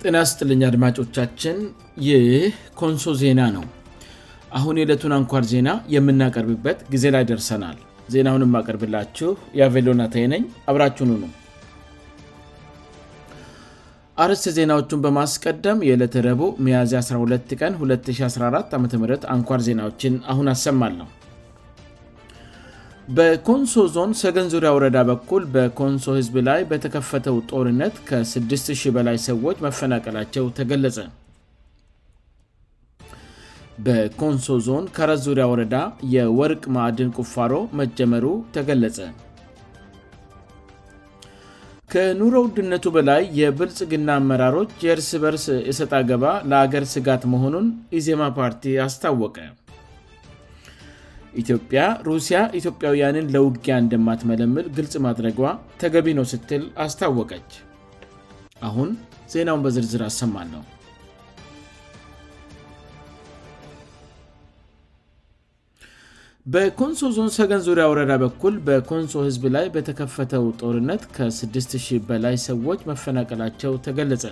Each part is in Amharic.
ጥና ስጥልኛ አድማጮቻችን ይህ ኮንሶ ዜና ነው አሁን የዕለቱን አንኳር ዜና የምናቀርብበት ጊዜ ላይ ደርሰናል ዜናውን ማቀርብላችሁ የአቬሎናታይ ነኝ አብራችኑ ነው አርስ ዜናዎቹን በማስቀደም የዕለት ረቡ መያዚ 12 ቀን 214 አም አንኳር ዜናዎችን አሁን አሰማ ነሁ በኮንሶ ዞን ሰገን ዙሪያ ወረዳ በኩል በኮንሶ ህዝብ ላይ በተከፈተው ጦርነት ከ60 በላይ ሰዎች መፈናቀላቸው ተገለጸ በኮንሶ ዞን ካረ ዙሪያ ወረዳ የወርቅ ማዕድን ቁፋሮ መጀመሩ ተገለጸ ከኑሮ ውድነቱ በላይ የብልጽግና አመራሮች የእርስ በርስ የሰጣ ገባ ለአገር ስጋት መሆኑን ኢዜማ ፓርቲ አስታወቀ ኢትዮጵያ ሩሲያ ኢትዮጵያውያንን ለውጊያ እንደማትመለምል ግልጽ ማድረጓ ተገቢ ነው ስትል አስታወቀች አሁን ዜናውን በዝርዝር አሰማን ነው በኮንሶ ዞን ሰገን ዙሪያ ወረዳ በኩል በኮንሶ ህዝብ ላይ በተከፈተው ጦርነት ከ60 በላይ ሰዎች መፈናቀላቸው ተገለጸ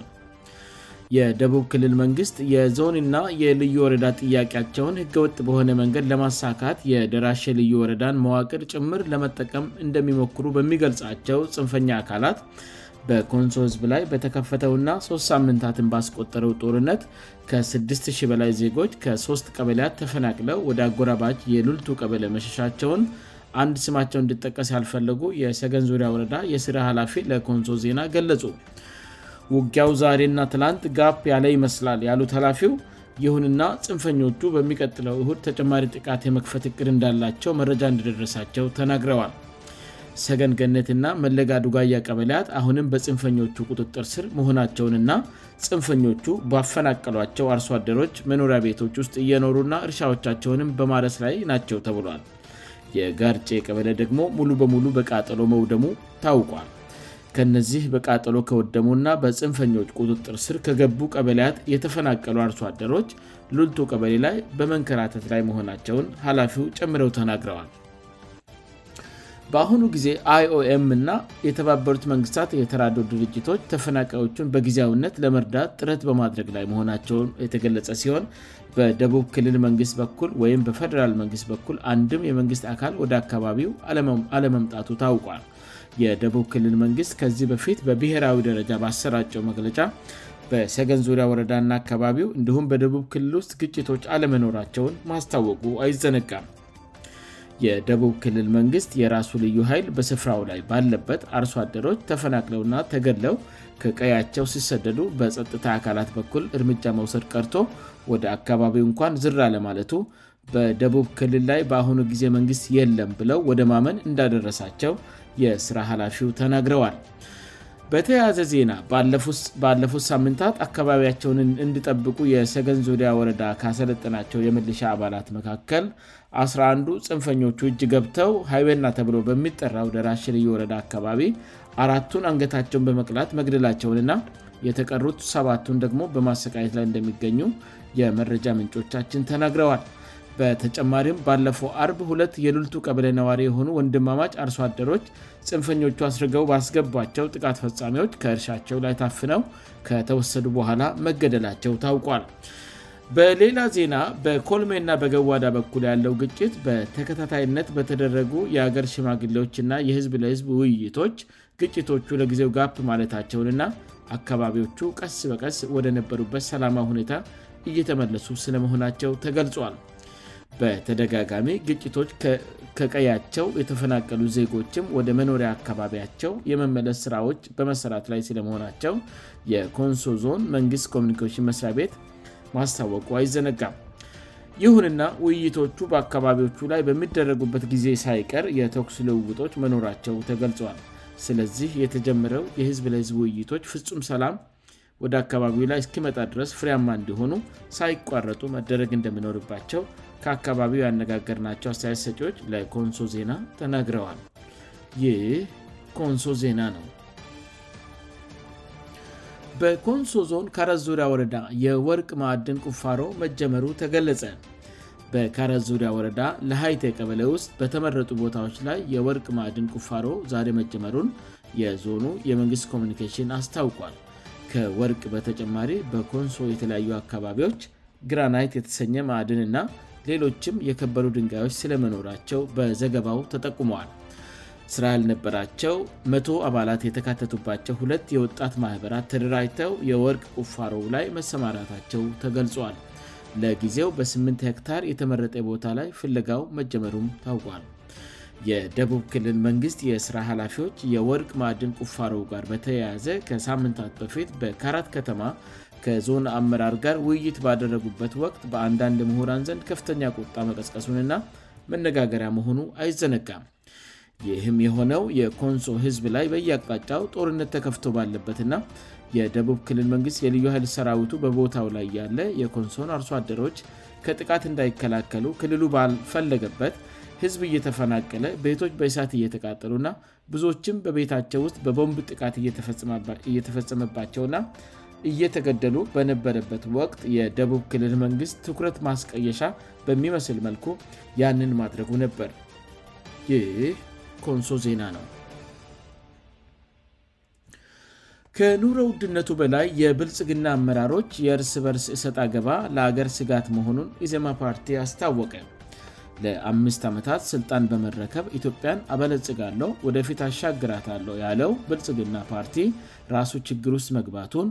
የደቡብ ክልል መንግስት የዞንና የልዩ ወረዳ ጥያቄያቸውን ህገወጥ በሆነ መንገድ ለማሳካት የደራሽ ልዩ ወረዳን መዋቅር ጭምር ለመጠቀም እንደሚሞክሩ በሚገልጻቸው ፅንፈኛ አካላት በኮንሶ ህዝብ ላይ በተከፈተውና 3ስት ሳምንታትን ባስቆጠረው ጦርነት ከ600 በላይ ዜጎች ከ3ት ቀበላያት ተፈናቅለው ወደ አጎራባጅ የልልቱ ቀበለ መሸሻቸውን አንድ ስማቸው እንድጠቀስ ያልፈለጉ የሰገን ዙሪያ ወረዳ የስራ ኃላፊ ለኮንሶ ዜና ገለጹ ውጊያው ዛሬና ትላንት ጋ ያለ ይመስላል ያሉት ኃላፊው ይሁንና ፅንፈኞቹ በሚቀጥለው እሁድ ተጨማሪ ጥቃት የመክፈት እቅድ እንዳላቸው መረጃ እንደደረሳቸው ተናግረዋል ሰገንገነትና መለጋዱጋያ ቀበላያት አሁንም በፅንፈኞቹ ቁጥጥር ስር መሆናቸውንና ፅንፈኞቹ ባፈናቀሏቸው አርሷአደሮች መኖሪያ ቤቶች ውስጥ እየኖሩእና እርሻዎቻቸውንም በማረስ ላይ ናቸው ተብሏል የጋርጭ የቀበለ ደግሞ ሙሉ በሙሉ በቃጠሎ መውደሙ ታውቋል ከነዚህ በቃጠሎ ከወደሙ ና በፅንፈኞች ቁጥጥር ስር ከገቡ ቀበያት የተፈናቀሉ አርሶአደሮች ሉልቱ ቀበሌ ላይ በመንከራተት ላይ መሆናቸውን ኃላፊው ጨምረው ተናግረዋል በአሁኑ ጊዜ ይኦም እና የተባበሩት መንግስታት የተራዶ ድርጅቶች ተፈናቃዮቹን በጊዜያውነት ለመርዳት ጥረት በማድረግ ላይ መሆናቸውን የተገለጸ ሲሆን በደቡብ ክልል መንግስት በኩል ወይም በፌደራል መንግስት በኩል አንድም የመንግስት አካል ወደ አካባቢው አለመምጣቱ ታውቋል የደቡብ ክልል መንግስት ከዚህ በፊት በብሔራዊ ደረጃ በሰራጨው መግለጫ በሰገን ዙሪያ ወረዳና አካባቢው እንዲሁም በደቡብ ክልል ውስጥ ግጭቶች አለመኖራቸውን ማስታወቁ አይዘነጋም የደቡብ ክልል መንግስት የራሱ ልዩ ኃይል በስፍራው ላይ ባለበት አርሶ አደሮች ተፈናቅለውና ተገለው ቀያቸው ሲሰደዱ በጸጥታ አካላት በኩል እርምጃ መውሰድ ቀርቶ ወደ አካባቢው እንኳን ዝራ ለማለቱ በደቡብ ክልል ላይ በአሁኑ ጊዜ መንግስት የለም ብለው ወደ ማመን እንዳደረሳቸው የሥራ ሀላፊው ተናግረዋል በተያያዘ ዜና ባለፉት ሳምንታት አካባቢያቸውንን እንድጠብቁ የሰገን ዙሪያ ወረዳ ካሰለጠናቸው የመልሻ አባላት መካከል 11ዱ ፅንፈኞቹ እጅ ገብተው ሀይና ተብሎ በሚጠራው ደራሽልየወረዳ አካባቢ አራቱን አንገታቸውን በመቅላት መግደላቸውንና የተቀሩት ሰባቱን ደግሞ በማሰቃየት ላይ እንደሚገኙ የመረጃ ምንጮቻችን ተናግረዋል በተጨማሪም ባለፈው አር2ለት የልልቱ ቀበለ ነዋሪ የሆኑ ወንድማማጭ አርሶአደሮች ፅንፈኞቹ አስርገው ባስገቧቸው ጥቃት ፈፃሜዎች ከእርሻቸው ላይ ታፍነው ከተወሰዱ በኋላ መገደላቸው ታውቋል በሌላ ዜና በኮልሜ እና በገዋዳ በኩል ያለው ግጭት በተከታታይነት በተደረጉ የአገር ሽማግሌዎችና የህዝብ ለህዝብ ውይይቶች ግጭቶቹ ለጊዜው ጋፕ ማለታቸውንና አካባቢዎቹ ቀስ በቀስ ወደነበሩበት ሰላማዊ ሁኔታ እየተመለሱ ስለመሆናቸው ተገልጿል በተደጋጋሚ ግጭቶች ከቀያቸው የተፈናቀሉ ዜጎችም ወደ መኖሪያ አካባቢያቸው የመመለስ ስራዎች በመሰራት ላይ ስለመሆናቸው የኮንሶ ዞን መንግስት ኮሚኒሽን መስሪያ ቤት ማስታወቁ አይዘነጋም ይሁንና ውይይቶቹ በአካባቢዎቹ ላይ በሚደረጉበት ጊዜ ሳይቀር የተኩስ ልውውጦች መኖራቸው ተገልጿዋል ስለዚህ የተጀመረው የህዝብ ለህዝብ ውይይቶች ፍጹም ሰላም ወደ አካባቢው ላይ እስኪመጣ ድረስ ፍሬያማ እንዲሆኑ ሳይቋረጡ መደረግ እንደሚኖርባቸው ከአካባቢው ያነጋገርናቸው አስተያት ሰቂዎች ለኮንሶ ዜና ተናግረዋል ይህ ኮንሶ ዜና ነው በኮንሶ ዞን ካረ ዙሪያ ወረዳ የወርቅ ማዕድን ቁፋሮ መጀመሩ ተገለጸ በካረ ዙሪያ ወረዳ ለሀይተ የቀበለ ውስጥ በተመረጡ ቦታዎች ላይ የወርቅ ማዕድን ቁፋሮ ዛሬ መጀመሩን የዞኑ የመንግስት ኮሚኒኬሽን አስታውቋል ከወርቅ በተጨማሪ በኮንሶ የተለያዩ አካባቢዎች ግራናይት የተሰኘ ማዕድንእና ሌሎችም የከበሩ ድንጋዮች ስለመኖራቸው በዘገባው ተጠቁመዋል ስራ ልነበራቸው 10 አባላት የተካተቱባቸው ሁለት የወጣት ማኅበራት ተደራጅተው የወርቅ ቁፋሮው ላይ መሰማራታቸው ተገልጿል ለጊዜው በ8 ክታር የተመረጠ ቦታ ላይ ፍልጋው መጀመሩም ታውቋል የደቡብ ክልል መንግሥት የሥራ ኃላፊዎች የወርቅ ማዕድን ቁፋሮው ጋር በተያያዘ ከሳምንታት በፊት በካራት ከተማ ከዞን አመራር ጋር ውይይት ባደረጉበት ወቅት በአንዳንድ ምሁራን ዘንድ ከፍተኛ ቁጣ መቀስቀሱን እና መነጋገሪያ መሆኑ አይዘነጋም ይህም የሆነው የኮንሶ ህዝብ ላይ በያቅጣጫው ጦርነት ተከፍቶ ባለበትና የደቡብ ክልል መንግስት የልዩ ህይል ሰራዊቱ በቦታው ላይ ያለ የኮንሶን አርሶ አደራች ከጥቃት እንዳይከላከሉ ክልሉ ባልፈለገበት ህዝብ እየተፈናቀለ ቤቶች በእሳት እየተቃጠሉና ብዙዎችም በቤታቸው ውስጥ በቦምብ ጥቃት እየተፈጸመባቸውእና እየተገደሉ በነበረበት ወቅት የደቡብ ክልል መንግስት ትኩረት ማስቀየሻ በሚመስል መልኩ ያንን ማድረጉ ነበር ይህ ኮንሶ ዜና ነው ከኑረ ውድነቱ በላይ የብልጽግና አመራሮች የእርስ በርስ እሰጥ አገባ ለአገር ስጋት መሆኑን ኢዜማ ፓርቲ አስታወቀ ለ5ምስት ዓመታት ሥልጣን በመረከብ ኢትዮጵያን አበለጽጋለው ወደፊት አሻግራት አለው ያለው ብልጽግና ፓርቲ ራሱ ችግር ውስጥ መግባቱን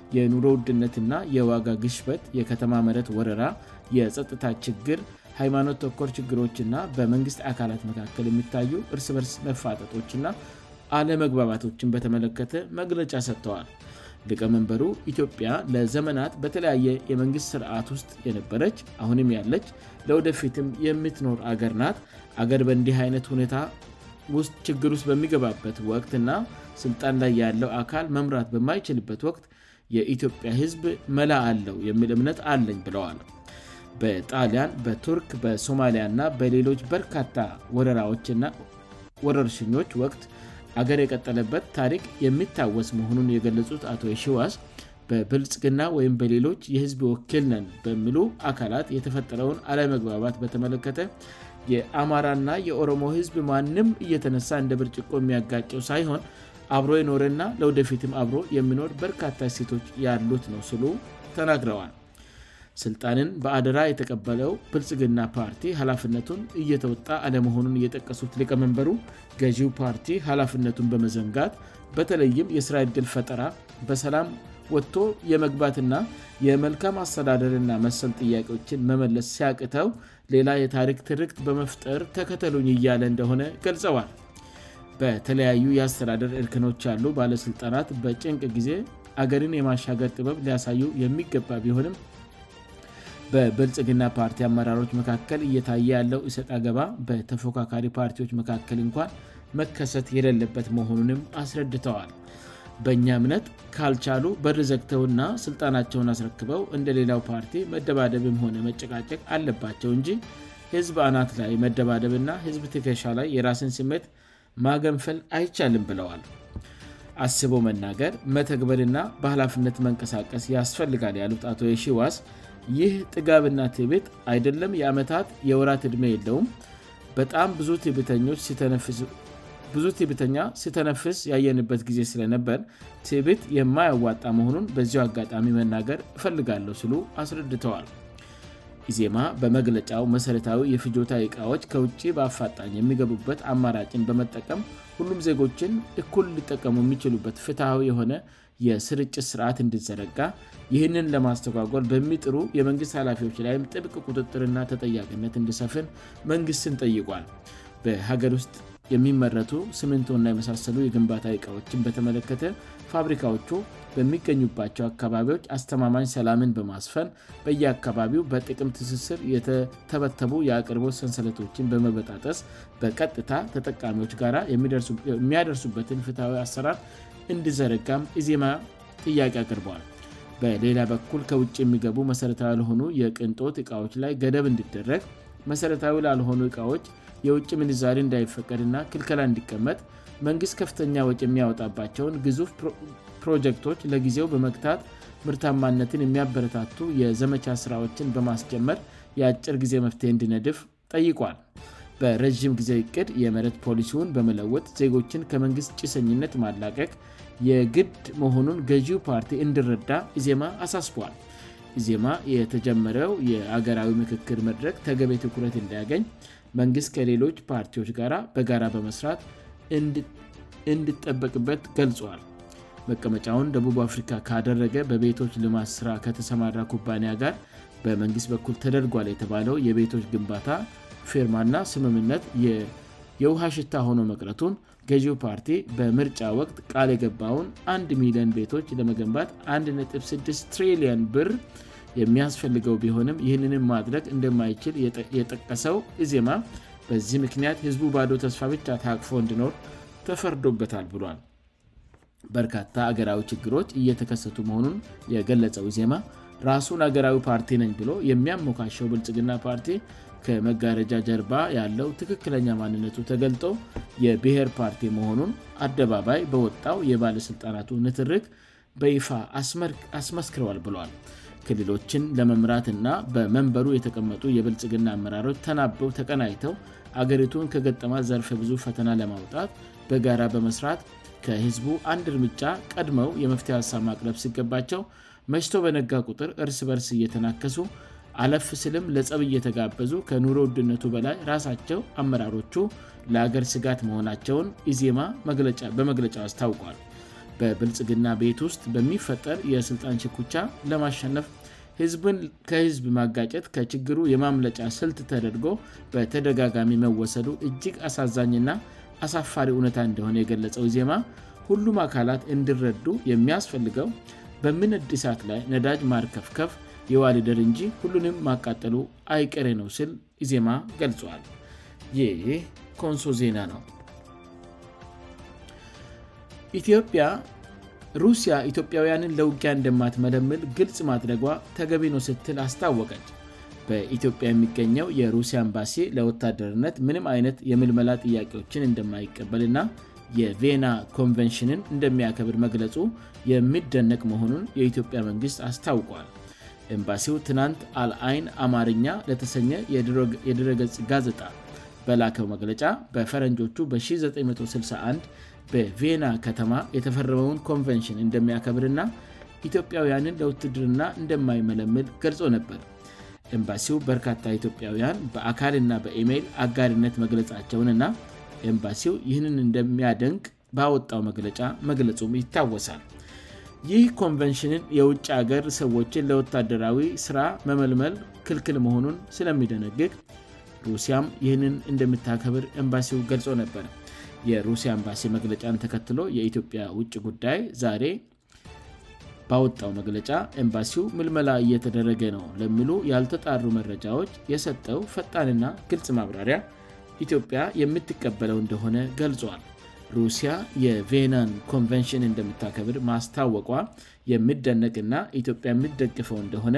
የኑሮ ውድነትና የዋጋ ግሽበት የከተማ መረት ወረራ የጸጥታ ችግር ሃይማኖት ተኮር ችግሮችና በመንግስት አካላት መካከል የሚታዩ እርስ በርስ መፋጠጦችና አለመግባባቶችን በተመለከተ መግለጫ ሰጥተዋል ልቀመንበሩ ኢትዮጵያ ለዘመናት በተለያየ የመንግስት ስርዓት ውስጥ የነበረች አሁንም ያለች ለወደፊትም የምትኖር አገር ናት አገር በእንዲህ አይነት ሁኔታ ውስጥ ችግር ውስጥ በሚገባበት ወቅትና ስልጣን ላይ ያለው አካል መምራት በማይችልበት ወቅት የኢትዮጵያ ህዝብ መላ አለው የሚል እምነት አለኝ ብለዋል በጣሊያን በቱርክ በሶማሊያና በሌሎች በርካታ ወረራዎችና ወረርሽኞች ወቅት አገር የቀጠለበት ታሪክ የሚታወስ መሆኑን የገለጹት አቶ ሺዋስ በብልጽግና ወይም በሌሎች የህዝብ ወኪልነን በሚሉ አካላት የተፈጠረውን አለመግባባት በተመለከተ የአማራና የኦሮሞ ህዝብ ማንም እየተነሳ እንደ ብርጭቆ የሚያጋጨው ሳይሆን አብሮ የኖረና ለወደፊትም አብሮ የሚኖር በርካታ ሴቶች ያሉት ነው ስሉ ተናግረዋል ስልጣንን በአደራ የተቀበለው ፕልጽግና ፓርቲ ኃላፍነቱን እየተወጣ አለመሆኑን እየጠቀሱት ሊቀመንበሩ ገዢው ፓርቲ ኃላፍነቱን በመዘንጋት በተለይም የስራ ዕድል ፈጠራ በሰላም ወጥቶ የመግባትና የመልካም አስተዳደርና መሰል ጥያቄዎችን መመለስ ሲያቅተው ሌላ የታሪክ ትርክት በመፍጠር ተከተሉኝ እያለ እንደሆነ ገልጸዋል በተለያዩ የአስተዳደር እርክኖች ያሉ ባለስልጣናት በጭንቅ ጊዜ አገርን የማሻገር ጥበብ ሊያሳዩ የሚገባ ቢሆንም በብልጽግና ፓርቲ አመራሮች መካከል እየታየ ያለው እሰጥ አገባ በተፎካካሪ ፓርቲዎች መካከል እንኳን መከሰት የሌለበት መሆኑንም አስረድተዋል በኛ ምነት ካልቻሉ በርዘግተውና ስልጣናቸውን አስረክበው እንደ ሌላው ፓርቲ መደባደብም ሆነ መጨቃጨቅ አለባቸው እንጂ ህዝብ አናት ላይ መደባደብና ህዝብ ትከሻ ላይ የራስን ሲሜት ማገንፈል አይቻልም ብለዋል አስበ መናገር መተግበልና በህላፍነት መንቀሳቀስ ያስፈልጋል ያሉት አቶ የሺዋስ ይህ ጥጋብና ትቤጥ አይደለም የአመታት የወራት ዕድሜ የለውም በጣም ብዙ ትቤተኞች ሲተነፍሱ ብዙ ትብተኛ ስተነፍስ ያየንበት ጊዜ ስለነበር ቲቢት የማያዋጣ መሆኑን በዚሁ አጋጣሚ መናገር እፈልጋለሁ ሲሉ አስረድተዋል ኢዜማ በመግለጫው መሰረታዊ የፍጆታ እቃዎች ከውጭ በአፋጣኝ የሚገቡበት አማራጭን በመጠቀም ሁሉም ዜጎችን እኩል ሊጠቀሙ የሚችሉበት ፍትሐዊ የሆነ የስርጭት ስርዓት እንድዘረጋ ይህንን ለማስተጓጎል በሚጥሩ የመንግስት ኃላፊዎች ላይም ጥብቅ ቁጥጥርና ተጠያቂነት እንድሰፍን መንግስትን ጠይቋል በገ ስ የሚመረቱ ስምንቶእና የመሳሰሉ የግንባታ እቃዎችን በተመለከተ ፋብሪካዎቹ በሚገኙባቸው አካባቢዎች አስተማማኝ ሰላምን በማስፈን በየአካባቢው በጥቅም ትስስር የተበተቡ የአቅርቦት ሰንሰለቶችን በመበጣጠስ በቀጥታ ተጠቃሚዎች ጋራ የሚያደርሱበትን ፍትሃዊ አሰራር እንዲዘረጋም ኢዜማ ጥያቄ አቅርበዋል በሌላ በኩል ከውጭ የሚገቡ መሰረታዊ ያልሆኑ የቅንጦት እቃዎች ላይ ገደብ እንድደረግ መሰረታዊ ላልሆኑ እቃዎች የውጭ ምንዛሪ እንዳይፈቀድ እና ክልከላ እንዲቀመጥ መንግስት ከፍተኛ ውጭ የሚያወጣባቸውን ግዙፍ ፕሮጀክቶች ለጊዜው በመክታት ምርታማነትን የሚያበረታቱ የዘመቻ ስራዎችን በማስጀመር የአጭር ጊዜ መፍትሄ እንድነድፍ ጠይቋል በረዥም ጊዜ እቅድ የመረት ፖሊሲን በመለወት ዜጎችን ከመንግስት ጭሰኝነት ማላቀቅ የግድ መሆኑን ገዢው ፓርቲ እንድረዳ ኢዜማ አሳስቧል ዜማ የተጀመረው የአገራዊ ምክክር መድረግ ተገቤ ትኩረት እንዲያገኝ መንግሥት ከሌሎች ፓርቲዎች ጋር በጋራ በመስራት እንድጠበቅበት ገልጿዋል መቀመጫውን ደቡብ አፍሪካ ካደረገ በቤቶች ልማት ስራ ከተሰማራ ኩባንያ ጋር በመንግሥት በኩል ተደርጓል የተባለው የቤቶች ግንባታ ፊርማና ስምምነት የውሃሽታ ሆኖ መቅረቱን ገዢው ፓርቲ በምርጫ ወቅት ቃል የገባውን 1 ሚ0ን ቤቶች ለመገንባት 16ትሊየን ብር የሚያስፈልገው ቢሆንም ይህንንም ማድረግ እንደማይችል የጠቀሰው ዜማ በዚህ ምክንያት ህዝቡ ባዶ ተስፋ ብቻ ታቅፎ እንድኖር ተፈርዶበታል ብሏል በርካታ አገራዊ ችግሮች እየተከሰቱ መሆኑን የገለጸው ዜማ ራሱን አገራዊ ፓርቲ ነኝ ብሎ የሚያሞካሸው ብልጽግና ፓርቲ ከመጋረጃ ጀርባ ያለው ትክክለኛ ማንነቱ ተገልጦ የብሔር ፓርቲ መሆኑን አደባባይ በወጣው የባለሥልጣናቱ ንትርግ በይፋ አስመስክረዋል ብሏል ክልሎችን ለመምራትና በመንበሩ የተቀመጡ የብልጽግና አመራሮች ተናበው ተቀናይተው አገሪቱን ከገጠማ ዘርፍ ብዙ ፈተና ለማውጣት በጋራ በመስራት ከህዝቡ አንድ እርምጫ ቀድመው የመፍት ሐሳብ ማቅለብ ሲገባቸው መችቶ በነጋ ቁጥር እርስ በርስ እየተናከሱ አለፍ ስልም ለጸብ እየተጋበዙ ከኑሮ ውድነቱ በላይ ራሳቸው አመራሮቹ ለአገር ስጋት መሆናቸውን ኢዜማ በመግለጫ አስታውቋል በብልጽግና ቤት ውስጥ በሚፈጠር የስልጣን ሽኩቻ ለማሸነፍ ከህዝብ ማጋጨት ከችግሩ የማምለጫ ስልት ተደርጎ በተደጋጋሚ መወሰዱ እጅግ አሳዛኝና አሳፋሪ እውነታ እንደሆነ የገለጸው ይዜማ ሁሉም አካላት እንድረዱ የሚያስፈልገው በምን ድሳት ላይ ነዳጅ ማርከፍከፍ የዋልደር እንጂ ሁሉንም ማቃጠሉ አይቀሬ ነው ሲል ዜማ ገልጿዋል ይህ ኮንሶ ዜና ነው ኢትዮጵያሩሲያ ኢትዮጵያውያንን ለውጊያ እንደማትመለምል ግልጽ ማድረጓ ተገቢነው ስትል አስታወቀች በኢትዮጵያ የሚገኘው የሩሲያ ኢምባሲ ለወታደርነት ምንም አይነት የምልመላ ጥያቄዎችን እንደማይቀበልና የቬና ኮንቨንሽንን እንደሚያከብር መግለጹ የሚደነቅ መሆኑን የኢትዮጵያ መንግሥት አስታውቋል ኤምባሲው ትናንት አልአይን አማርኛ ለተሰኘ የድረገጽ ጋዘጣ በላከው መግለጫ በፈረንጆቹ በ1961 በቪና ከተማ የተፈረመውን ኮንቨንሽን እንደሚያከብርና ኢትዮጵያውያንን ለውትድርና እንደማይመለምል ገልጾ ነበር ኤምባሲው በርካታ ኢትዮጵያውያን በአካል ና በኢሜይል አጋድነት መግለፃቸውን እና ኤምባሲው ይህንን እንደሚያደንቅ በወጣው መግለጫ መግለጹም ይታወሳል ይህ ኮንቨንሽንን የውጭ ሀገር ሰዎችን ለወታደራዊ ስራ መመልመል ክልክል መሆኑን ስለሚደነግግ ሩሲያም ይህንን እንደምታከብር ኤምባሲው ገልጾ ነበር የሩሲያ ኤምባሲ መግለጫን ተከትሎ የኢትዮጵያ ውጭ ጉዳይ ዛሬ ባወጣው መግለጫ ኤምባሲው ምልመላ እየተደረገ ነው ለሚሉ ያልተጣሩ መረጃዎች የሰጠው ፈጣንና ግልጽ ማብራሪያ ኢትዮጵያ የምትቀበለው እንደሆነ ገልጿል ሩሲያ የቪናን ኮንቨንሽን እንደምታከብር ማስታወቋ የምደነቅና ኢትዮጵያ የምደግፈው እንደሆነ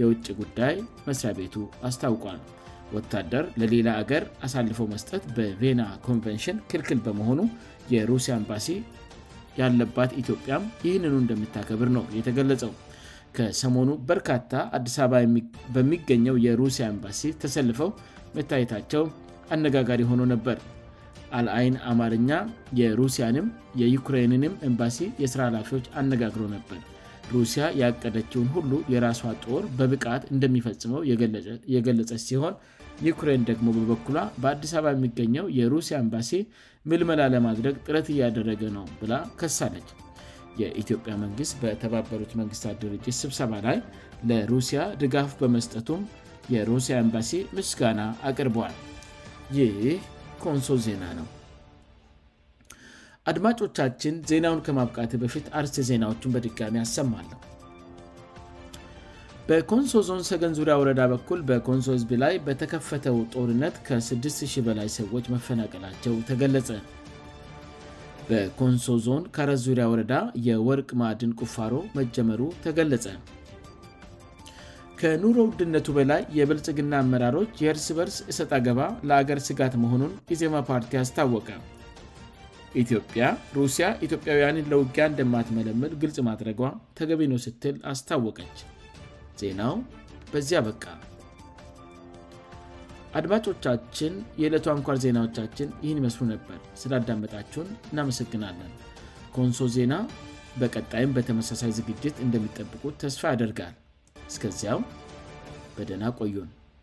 የውጭ ጉዳይ መስሪያ ቤቱ አስታውቋል ወታደር ለሌላ አገር አሳልፈው መስጠት በቬና ኮንቨንሽን ክልክል በመሆኑ የሩሲያ ኤምባሲ ያለባት ኢትዮጵያም ይህን እንደምታከብር ነው የተገለጸው ከሰሞኑ በርካታ አዲስ አበባ በሚገኘው የሩሲያ ኤምባሲ ተሰልፈው መታየታቸው አነጋጋሪ ሆኖ ነበር አልአይን አማርኛ የሩሲያንም የዩክራይንንም ኤምባሲ የስራ ኃላፊዎች አነጋግረ ነበር ሩሲያ ያቀደችውን ሁሉ የራሷ ጦር በብቃት እንደሚፈጽመው የገለጸ ሲሆን ኒክሬን ደግሞ በበኩሏ በአዲስ አባ የሚገኘው የሩሲያ ኤምባሲ ምልመላ ለማድረግ ጥረት እያደረገ ነው ብላ ከሳለች የኢትዮጵያ መንግስት በተባበሩት መንግስታት ድርጅት ስብሰባ ላይ ለሩሲያ ድጋፍ በመስጠቱም የሩሲያ ኤምባሲ ምስጋና አቅርበዋል ይህ ኮንሶ ዜና ነው አድማጮቻችን ዜናውን ከማብቃት በፊት አርስ ዜናዎቹን በድጋሚ አሰማል በኮንሶ ዞን ሰገን ዙሪያ ወረዳ በኩል በኮንሶ ዝቢ ላይ በተከፈተው ጦርነት ከ600 በላይ ሰዎች መፈናቀላቸው ተገለጸ በኮንሶ ዞን ካረስ ዙሪያ ወረዳ የወርቅ ማዕድን ቁፋሮ መጀመሩ ተገለጸ ከኑሮ ውድነቱ በላይ የብልጽግና አመራሮች የእርስበርስ እሰጥ አገባ ለአገር ስጋት መሆኑን ኢዜማ ፓርቲ አስታወቀ ኢትዮጵያ ሩሲያ ኢትዮጵያውያንን ለውጊያ እንደማትመለምል ግልጽ ማድረጓ ተገቢነው ስትል አስታወቀች ዜናው በዚያ በቃ አድማጮቻችን የዕለቱ አንኳር ዜናዎቻችን ይህን ይመስሉ ነበር ስላዳመጣቸውን እናመሰግናለን ኮንሶ ዜና በቀጣይም በተመሳሳይ ዝግጅት እንደሚጠብቁት ተስፋ ያደርጋል እስከዚያም በደና ቆዩን